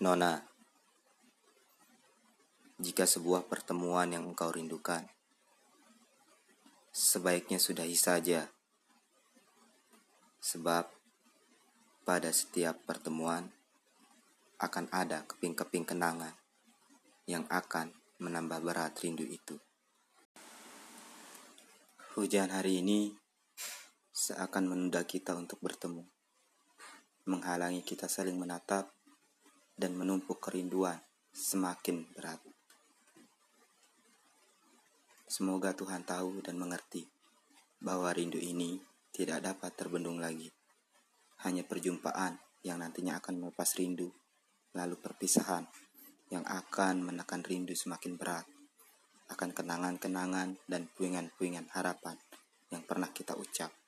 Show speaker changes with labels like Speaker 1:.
Speaker 1: Nona, jika sebuah pertemuan yang engkau rindukan, sebaiknya sudahi saja. Sebab pada setiap pertemuan akan ada keping-keping kenangan yang akan menambah berat rindu itu. Hujan hari ini seakan menunda kita untuk bertemu, menghalangi kita saling menatap dan menumpuk kerinduan semakin berat. Semoga Tuhan tahu dan mengerti bahwa rindu ini tidak dapat terbendung lagi. Hanya perjumpaan yang nantinya akan melepas rindu, lalu perpisahan yang akan menekan rindu semakin berat. Akan kenangan-kenangan dan puingan-puingan harapan yang pernah kita ucap.